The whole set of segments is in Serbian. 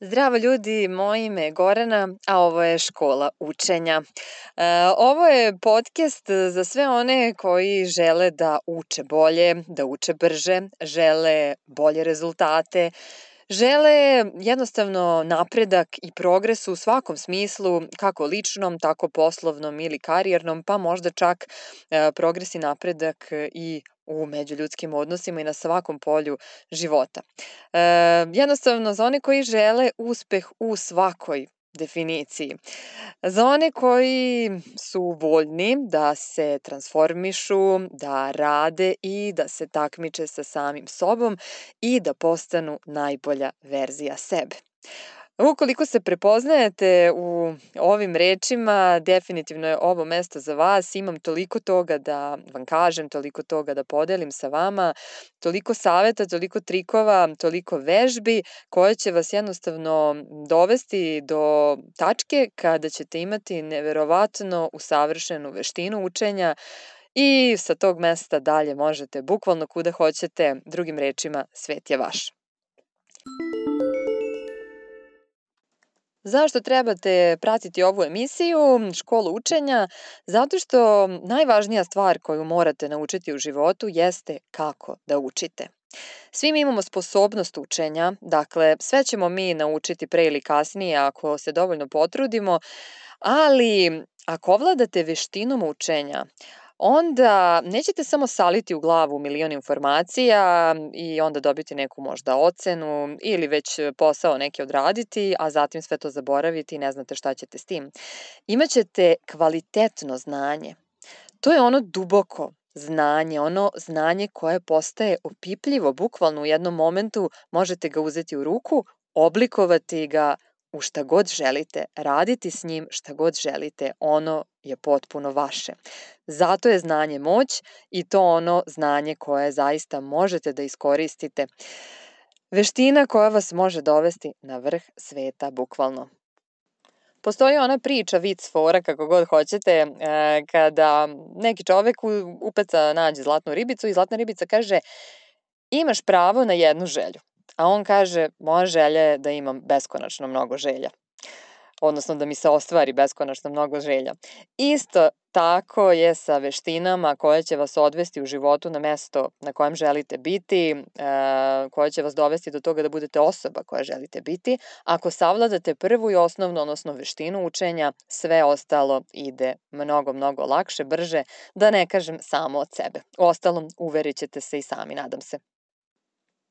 Zdravo ljudi, moje ime je Gorana, a ovo je Škola učenja. E, ovo je podcast za sve one koji žele da uče bolje, da uče brže, žele bolje rezultate, žele jednostavno napredak i progres u svakom smislu, kako ličnom, tako poslovnom ili karijernom, pa možda čak e, progres i napredak i u međuljudskim odnosima i na svakom polju života. E, jednostavno, za one koji žele uspeh u svakoj definiciji. Za one koji su voljni da se transformišu, da rade i da se takmiče sa samim sobom i da postanu najbolja verzija sebe. Ukoliko se prepoznajete u ovim rečima, definitivno je ovo mesto za vas. Imam toliko toga da vam kažem, toliko toga da podelim sa vama, toliko saveta, toliko trikova, toliko vežbi koje će vas jednostavno dovesti do tačke kada ćete imati neverovatno usavršenu veštinu učenja i sa tog mesta dalje možete bukvalno kuda hoćete, drugim rečima, svet je vaš. Zašto trebate pratiti ovu emisiju, školu učenja? Zato što najvažnija stvar koju morate naučiti u životu jeste kako da učite. Svi mi imamo sposobnost učenja, dakle sve ćemo mi naučiti pre ili kasnije ako se dovoljno potrudimo, ali ako ovladate veštinom učenja, onda nećete samo saliti u glavu milion informacija i onda dobiti neku možda ocenu ili već posao neki odraditi, a zatim sve to zaboraviti i ne znate šta ćete s tim. Imaćete kvalitetno znanje. To je ono duboko znanje, ono znanje koje postaje opipljivo, bukvalno u jednom momentu možete ga uzeti u ruku, oblikovati ga u šta god želite, raditi s njim šta god želite, ono je potpuno vaše. Zato je znanje moć i to ono znanje koje zaista možete da iskoristite. Veština koja vas može dovesti na vrh sveta, bukvalno. Postoji ona priča, vic, fora, kako god hoćete, e, kada neki čovek upeca nađe zlatnu ribicu i zlatna ribica kaže imaš pravo na jednu želju. A on kaže, moja želja je da imam beskonačno mnogo želja odnosno da mi se ostvari beskonačno mnogo želja. Isto tako je sa veštinama koje će vas odvesti u životu na mesto na kojem želite biti, e, koje će vas dovesti do toga da budete osoba koja želite biti. Ako savladate prvu i osnovnu, odnosno veštinu učenja, sve ostalo ide mnogo, mnogo lakše, brže, da ne kažem samo od sebe. Ostalom, uverit ćete se i sami, nadam se.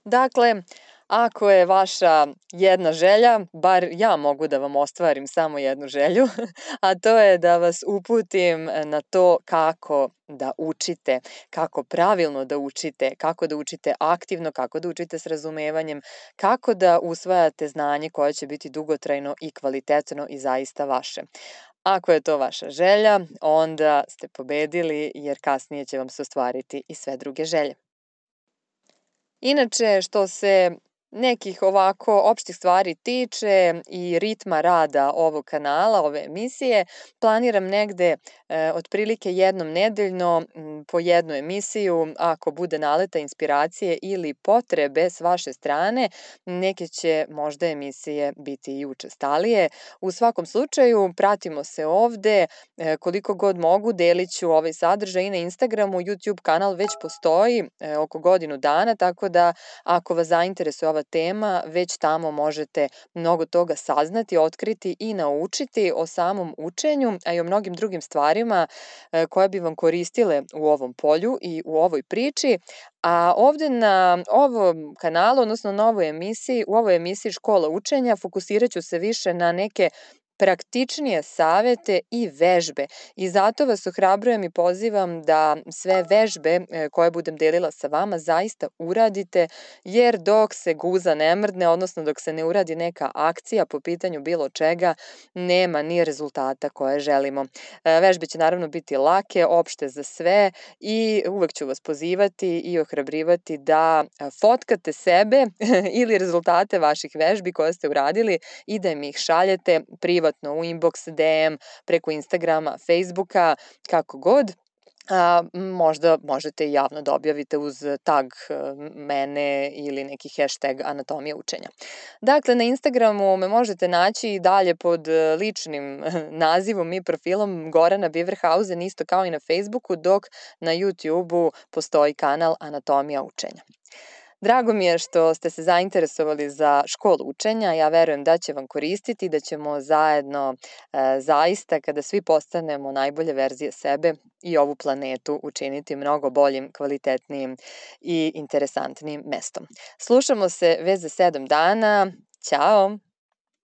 Dakle, ako je vaša jedna želja, bar ja mogu da vam ostvarim samo jednu želju, a to je da vas uputim na to kako da učite, kako pravilno da učite, kako da učite aktivno, kako da učite s razumevanjem, kako da usvajate znanje koje će biti dugotrajno i kvalitetno i zaista vaše. Ako je to vaša želja, onda ste pobedili jer kasnije će vam se ostvariti i sve druge želje. Inače, što se nekih ovako opštih stvari tiče i ritma rada ovog kanala, ove emisije, planiram negde e, otprilike jednom nedeljno po jednu emisiju, ako bude naleta inspiracije ili potrebe s vaše strane, neke će možda emisije biti i učestalije. U svakom slučaju, pratimo se ovde, e, koliko god mogu, delit ću ovaj sadržaj i na Instagramu, YouTube kanal već postoji e, oko godinu dana, tako da ako vas zainteresuje ova tema, već tamo možete mnogo toga saznati, otkriti i naučiti o samom učenju, a i o mnogim drugim stvarima e, koje bi vam koristile u ovom polju i u ovoj priči. A ovde na ovom kanalu, odnosno na ovoj emisiji, u ovoj emisiji Škola učenja fokusirat ću se više na neke praktičnije savete i vežbe i zato vas ohrabrujem i pozivam da sve vežbe e, koje budem delila sa vama zaista uradite jer dok se guza ne mrdne, odnosno dok se ne uradi neka akcija po pitanju bilo čega, nema ni rezultata koje želimo. E, vežbe će naravno biti lake, opšte za sve i uvek ću vas pozivati i ohrabrivati da fotkate sebe ili rezultate vaših vežbi koje ste uradili i da mi ih šaljete privatno privatno u inbox, DM, preko Instagrama, Facebooka, kako god a, možda možete javno da objavite uz tag e, mene ili neki hashtag anatomija učenja. Dakle, na Instagramu me možete naći i dalje pod e, ličnim nazivom i profilom Gorana Biverhausen, isto kao i na Facebooku, dok na YouTubeu postoji kanal Anatomija učenja. Drago mi je što ste se zainteresovali za školu učenja. Ja verujem da će vam koristiti, da ćemo zajedno e, zaista kada svi postanemo najbolje verzije sebe i ovu planetu učiniti mnogo boljim, kvalitetnijim i interesantnijim mestom. Slušamo se već za sedam dana. Ćao!